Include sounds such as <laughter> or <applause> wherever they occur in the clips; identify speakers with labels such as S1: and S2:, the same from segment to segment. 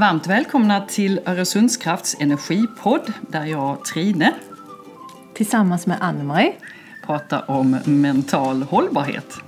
S1: Varmt välkomna till Öresundskrafts energipodd där jag, Trine,
S2: tillsammans med Ann-Marie
S1: pratar om mental hållbarhet.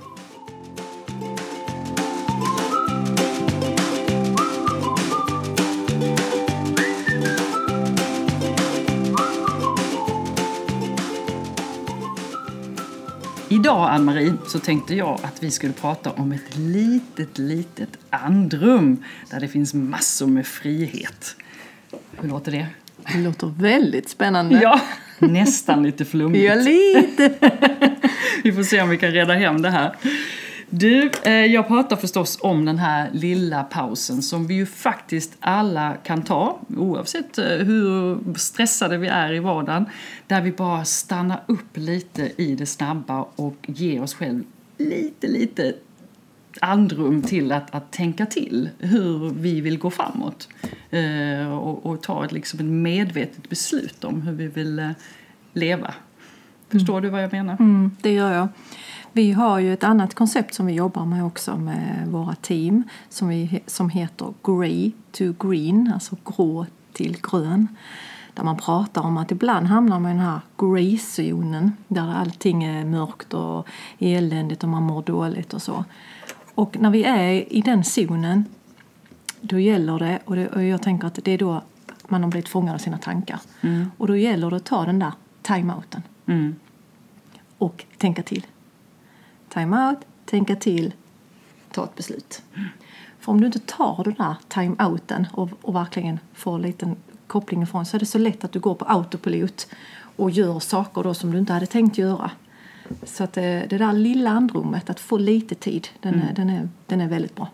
S1: Idag, Ann-Marie, så tänkte jag att vi skulle prata om ett litet, litet andrum där det finns massor med frihet. Hur låter det?
S2: Det låter väldigt spännande.
S1: Ja, nästan lite flummigt.
S2: Ja, lite. <laughs>
S1: vi får se om vi kan reda hem det här. Du, eh, jag pratar förstås om den här lilla pausen som vi ju faktiskt alla kan ta oavsett eh, hur stressade vi är i vardagen. Där vi bara stannar upp lite i det snabba och ger oss själv lite, lite andrum till att, att tänka till hur vi vill gå framåt. Eh, och, och, ta ett, liksom ett medvetet beslut om hur vi vill eh, leva. Förstår mm. du vad jag menar?
S2: Mm, det gör jag. Vi har ju ett annat koncept som vi jobbar med också med våra team som, vi, som heter Grey to Green, alltså grå till grön. Där man pratar om att ibland hamnar man i den här grey-zonen där allting är mörkt och eländigt och man mår dåligt och så. Och när vi är i den zonen då gäller det, och, det, och jag tänker att det är då man har blivit fångad av sina tankar. Mm. Och då gäller det att ta den där time-outen. Mm. Och tänka till time-out, tänka till, ta ett beslut. För om du inte tar den där time-outen och, och verkligen får en liten koppling ifrån så är det så lätt att du går på autopilot och gör saker då som du inte hade tänkt göra. Så att det, det där lilla andrummet, att få lite tid, den, mm. är, den, är, den är väldigt bra.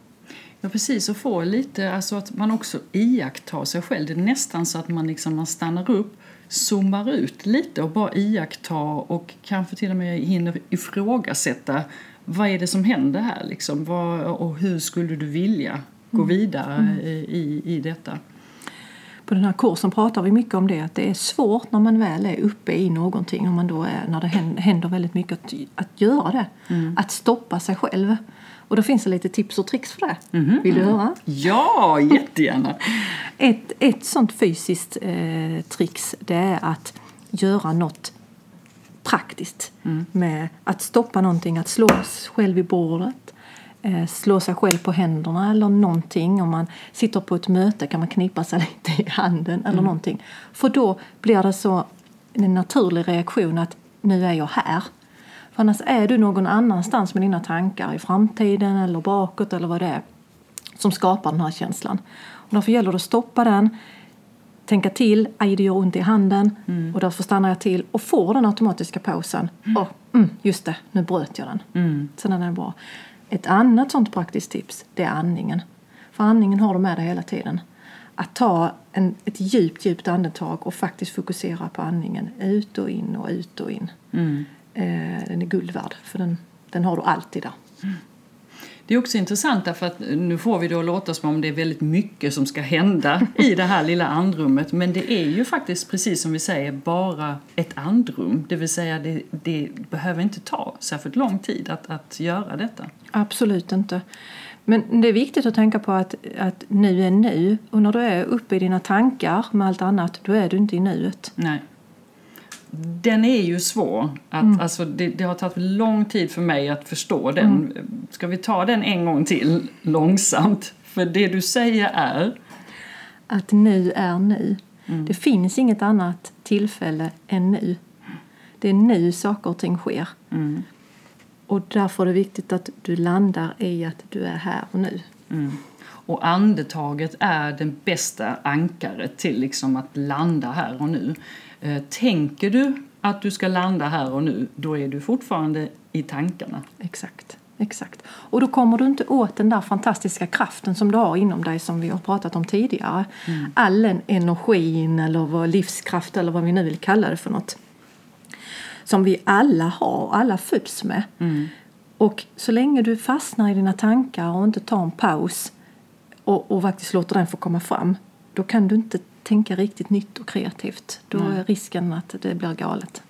S1: Ja precis, och få lite, alltså att man också iakttar sig själv. Det är nästan så att man, liksom, man stannar upp zoomar ut lite och bara iakttar och kanske till och med hinner ifrågasätta vad är det som händer här liksom? Vad, och hur skulle du vilja gå mm. vidare mm. i, i detta?
S2: På den här kursen pratar vi mycket om det att det är svårt när man väl är uppe i någonting om man då är, när det händer väldigt mycket att, att göra det. Mm. Att stoppa sig själv. Och då finns det lite tips och tricks för det. Mm. Vill du höra?
S1: Ja, jättegärna!
S2: ett, ett sånt fysiskt eh, tricks det är att göra något praktiskt. Mm. Med att stoppa någonting, att slå sig själv i bordet, eh, slå sig själv på händerna eller någonting. Om man sitter på ett möte kan man knipa sig <laughs> lite i handen eller mm. någonting. För då blir det så en naturlig reaktion att nu är jag här. För annars är du någon annanstans med dina tankar i framtiden eller bakåt eller vad det är som skapar den här känslan. Och därför gäller det att stoppa den, tänka till, aj det gör ont i handen mm. och därför stannar jag till och får den automatiska pausen. Mm. Och, mm, just det, nu bröt jag den. Mm. Så den är bra. Ett annat sånt praktiskt tips det är andningen. För andningen har du med dig hela tiden. Att ta en, ett djupt, djupt andetag och faktiskt fokusera på andningen. Ut och in och ut och in. Mm. Eh, den är guld värd, för den, den har du alltid där. Mm.
S1: Det är också intressant därför att nu får vi då låta som om det är väldigt mycket som ska hända <laughs> i det här lilla andrummet. Men det är ju faktiskt precis som vi säger bara ett andrum. Det vill säga det, det behöver inte ta särskilt lång tid att, att göra detta.
S2: Absolut inte. Men det är viktigt att tänka på att, att nu är nu. Och när du är uppe i dina tankar med allt annat, då är du inte i nuet.
S1: Nej den är ju svår. Att, mm. alltså, det, det, har tagit lång tid för mig att förstå den. Mm. Ska vi ta den en gång till, långsamt? För det du säger är?
S2: Att nu är nu. Mm. Det finns inget annat tillfälle än nu. Det är nu saker och ting sker. Mm. Och därför är det viktigt att du landar i att du är här och nu.
S1: Mm. Och andetaget är det bästa ankaret till liksom att landa här och nu. Eh, tänker du att du ska landa här och nu, då är du fortfarande i tankarna.
S2: Exakt. Exakt. Och då kommer du inte åt den där fantastiska kraften som du har inom dig som vi har pratat om tidigare. Mm. All den energin eller livskraft eller vad vi nu vill kalla det för något. Som vi alla har, alla föds med. Mm. Och så länge du fastnar i dina tankar och inte tar en paus och, och faktiskt låter den få komma fram, då kan du inte tänka riktigt nytt och kreativt. Då är risken att det blir galet.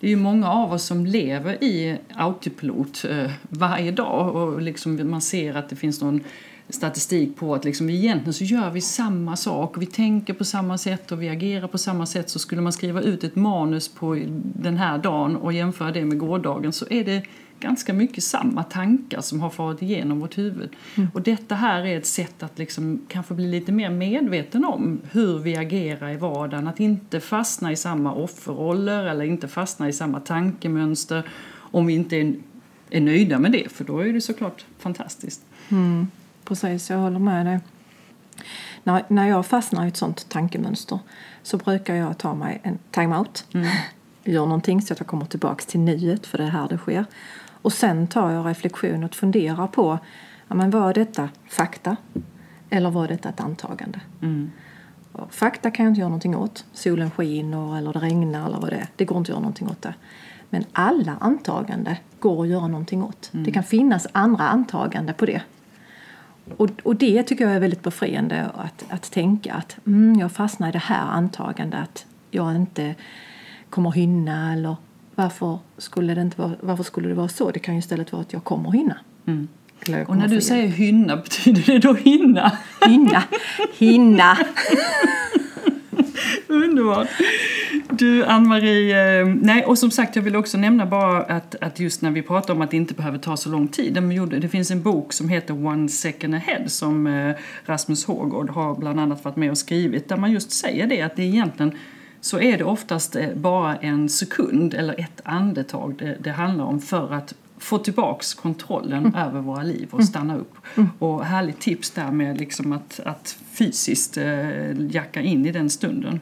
S1: Det är ju många av oss som lever i autopilot eh, varje dag och liksom man ser att det finns någon statistik på att liksom egentligen så gör vi samma sak, vi tänker på samma sätt och vi agerar på samma sätt. Så skulle man skriva ut ett manus på den här dagen och jämföra det med gårdagen så är det ganska mycket samma tankar som har farit igenom vårt huvud. Mm. Och detta här är ett sätt att liksom kanske bli lite mer medveten om hur vi agerar i vardagen. Att inte fastna i samma offerroller eller inte fastna i samma tankemönster om vi inte är, är nöjda med det, för då är det såklart fantastiskt.
S2: Mm, precis, jag håller med dig. När, när jag fastnar i ett sånt tankemönster så brukar jag ta mig en time-out. Mm. <laughs> Gör någonting så att jag kommer tillbaka till nuet, för det är här det sker. Och sen tar jag reflektion och funderar på ja, men var detta fakta eller var detta ett antagande? Mm. Fakta kan jag inte göra någonting åt. Solen skiner eller det regnar eller vad det är. Det går inte att göra någonting åt det. Men alla antaganden går att göra någonting åt. Mm. Det kan finnas andra antaganden på det. Och, och det tycker jag är väldigt befriande att, att tänka att mm, jag fastnar i det här antagandet att jag inte kommer hinna eller varför skulle, det inte vara, varför skulle det vara så? Det kan ju istället vara att jag kommer hinna. Mm.
S1: Och när du säger hinna, betyder det då hinna?
S2: Hinna, hinna. <laughs>
S1: Underbart. Du Ann-Marie, eh, nej och som sagt jag vill också nämna bara att, att just när vi pratar om att det inte behöver ta så lång tid. Det finns en bok som heter One second ahead som eh, Rasmus Hårgård har bland annat varit med och skrivit där man just säger det att det egentligen så är det oftast eh, bara en sekund eller ett andetag det, det handlar om för att få tillbaks kontrollen mm. över våra liv och stanna upp. Mm. Och härligt tips där med liksom att, att fysiskt eh, jacka in i den stunden.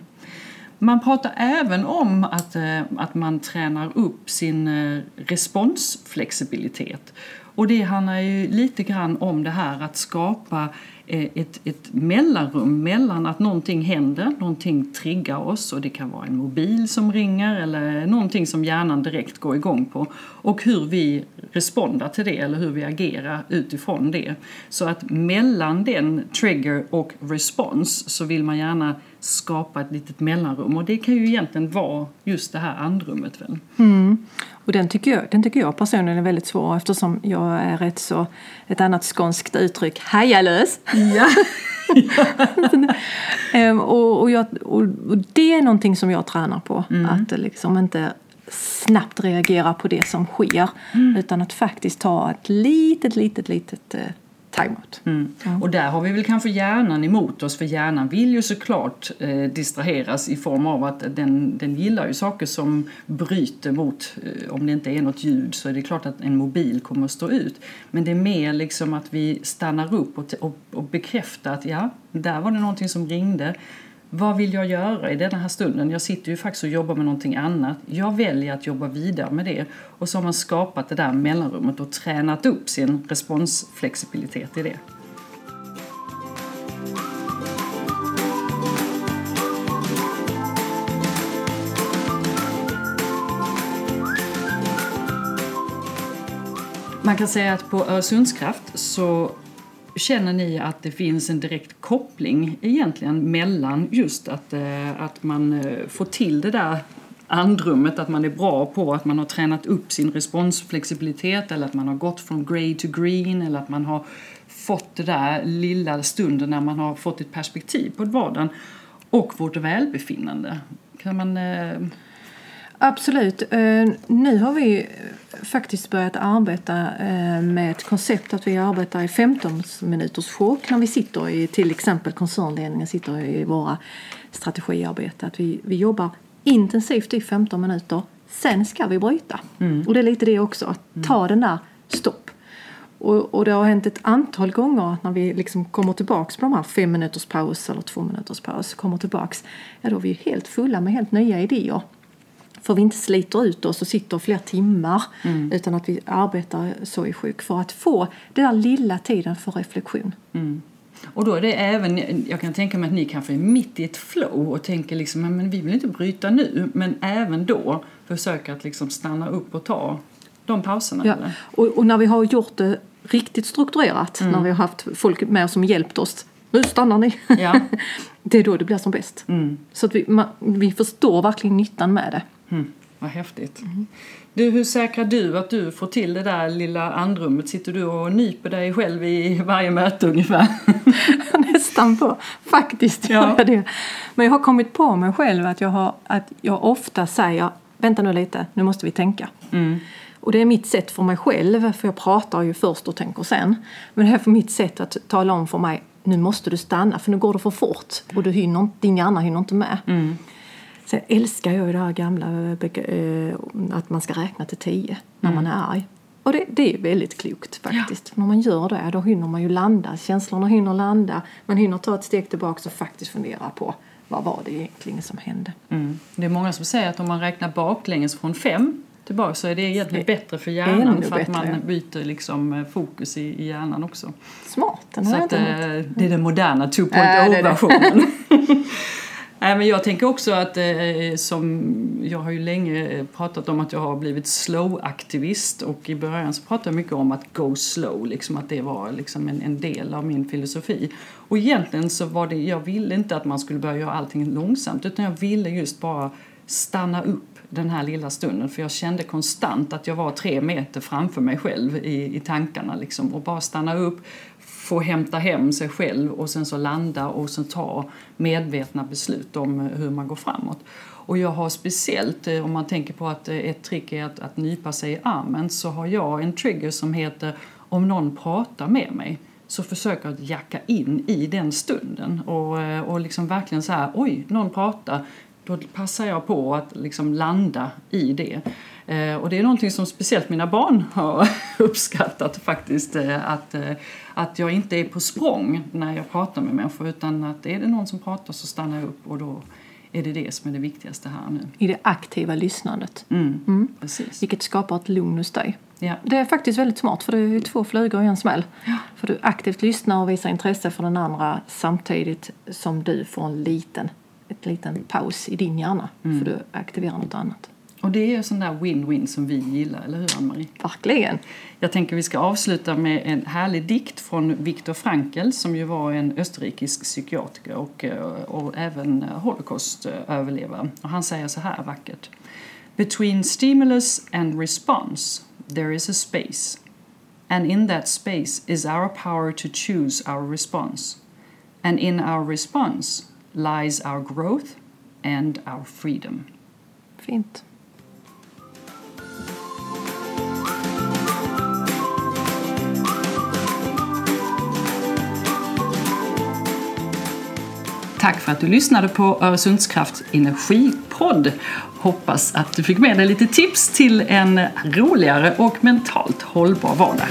S1: Man pratar även om att, eh, att man tränar upp sin eh, responsflexibilitet. Och det handlar ju lite grann om det här att skapa eh, ett, ett mellanrum mellan att någonting händer, någonting triggar oss och det kan vara en mobil som ringer eller någonting som hjärnan direkt går igång på och hur vi respondar till det eller hur vi agerar utifrån det. Så att mellan den trigger och respons så vill man gärna skapa ett litet mellanrum och det kan ju egentligen vara just det här andrummet väl.
S2: Mm. Och den tycker, jag, den tycker jag personligen är väldigt svår eftersom jag är rätt så, ett annat skånskt uttryck, hajalös. Ja. um, <laughs> och, och, jag, och, och, det är någonting som jag tränar på. Mm. Att liksom inte snabbt reagera på det som sker. Mm. Utan att faktiskt ta ett litet, litet, litet uh, timeout.
S1: Mm. Mm. Och där har vi väl kanske hjärnan emot oss för hjärnan vill ju såklart eh, distraheras i form av att den, den gillar ju saker som bryter mot, eh, om det inte är något ljud så är det klart att en mobil kommer att stå ut. Men det är mer liksom att vi stannar upp och, och, och bekräftar att ja, där var det någonting som ringde. Vad vill jag göra i den här stunden? Jag sitter ju faktiskt och jobbar med någonting annat. Jag väljer att jobba vidare med det. Och så har man skapat det där mellanrummet och tränat upp sin responsflexibilitet i det. Man kan säga att på Öresundskraft så Känner ni att det finns en direkt koppling egentligen mellan just att, eh, att man eh, får till det där andrummet, att man är bra på att man har tränat upp sin responsflexibilitet eller att man har gått från grey to green eller att man har fått det där lilla stunden när man har fått ett perspektiv på vardagen och vårt välbefinnande. Kan man... Eh, Eh...
S2: Absolut. Nu har vi faktiskt börjat arbeta eh, med ett koncept att vi arbetar i 15 minuters chock när vi sitter i till exempel koncernledningen sitter i våra strategiarbete. Att vi, vi jobbar intensivt i 15 minuter, sen ska vi bryta. Mm. Och det är lite det också, att mm. ta den där stopp. Och, och det har hänt ett antal gånger när vi liksom kommer tillbaks på de här fem minuters paus eller två minuters paus, kommer tillbaks, ja då är vi helt fulla med helt nya idéer. För vi inte sliter ut oss och sitter fler timmar mm. utan att vi arbetar så i sjuk för att få den där lilla tiden för reflektion.
S1: Mm. Och då är det även, jag kan tänka mig att ni kanske är mitt i ett flow och tänker liksom, men vi vill inte bryta nu, men även då försöka att liksom stanna upp och ta de pauserna.
S2: Ja. Och, och, när vi har gjort det riktigt strukturerat, mm. när vi har haft folk med som hjälpt oss, nu stannar ni. Ja. <laughs> det är då det blir som bäst. Mm. Så att vi, man, vi förstår verkligen nyttan med det. Mm.
S1: Vad häftigt. Du, hur säkrar du att du får till det där lilla andrummet? Sitter du och nyper dig själv i varje möte ungefär? <laughs>
S2: Nästan på. Faktiskt gör
S1: Ja.
S2: jag det. Men jag har kommit på mig själv att jag, har, att jag ofta säger vänta nu lite, nu måste vi tänka. Och det är mitt sätt för mig själv, för jag pratar ju först och tänker sen. Men det här är mitt sätt att tala om för mig, nu måste du stanna för nu går det för fort och du hinner, din hjärna hinner inte med. Sen älskar jag ju det här gamla eh, eh, att man ska räkna till tio när man är arg. Och det, det är väldigt klokt faktiskt. När man gör det då hinner man ju landa, känslorna hinner landa. Man hinner ta ett steg tillbaka och faktiskt fundera på vad var det egentligen som hände.
S1: Mm. Det är många som säger att om man räknar baklänges från fem tillbaka så är det egentligen bättre för hjärnan för att
S2: bättre,
S1: man
S2: ja.
S1: byter liksom eh, fokus i, i hjärnan också.
S2: Smart, den
S1: Så
S2: jag
S1: att,
S2: inte
S1: eh, det är den moderna
S2: Ja, det är det.
S1: 2.0-versionen. <laughs> Nej, men jag tänker också att eh, som jag har ju länge eh, pratat om att jag har blivit slow-aktivist och i början så pratade jag mycket om att go slow, liksom att det var liksom en, en del av min filosofi. Och egentligen så var det, jag ville inte att man skulle börja göra allting långsamt utan jag ville just bara stanna upp den här lilla stunden för jag kände konstant att jag var tre meter framför mig själv i, i tankarna liksom och bara stanna upp få hämta hem sig själv och sen så landa och sen ta medvetna beslut om eh, hur man går framåt. Och jag har speciellt, eh, om man tänker på att eh, ett trick är att, att nypa sig i armen, så har jag en trigger som heter om någon pratar med mig så försöker jag att jacka in i den stunden och, och liksom verkligen så här, oj, någon pratar, då passar jag på att liksom landa i det. Eh, och det är någonting som speciellt mina barn har <laughs> uppskattat faktiskt. Eh, att, eh, att jag inte är på språng när jag pratar med människor utan att är det någon som pratar så stannar jag upp och då är det det som är det viktigaste här nu.
S2: I det aktiva lyssnandet.
S1: Mm, Precis.
S2: Vilket skapar ett lugn hos dig.
S1: Ja.
S2: Det är faktiskt väldigt smart för det är två flugor i en smäll. För du aktivt lyssnar och visar intresse för den andra samtidigt som du får en liten, ett liten paus i din hjärna. För du aktiverar något annat.
S1: Och det är sån där win-win som vi gillar, eller hur Ann-Marie?
S2: Verkligen.
S1: Jag tänker vi ska avsluta med en härlig dikt från Viktor Frankl som ju var en österrikisk psykiatriker och, eh, och även holocaustöverlevare. Och han säger så här vackert. Between stimulus and response there is a space. And in that space is our power to choose our response. And in our response lies our growth and our freedom.
S2: Fint.
S1: Tack för att du lyssnade på Öresundskrafts energipodd. Hoppas att du fick med dig lite tips till en roligare och mentalt hållbar vardag.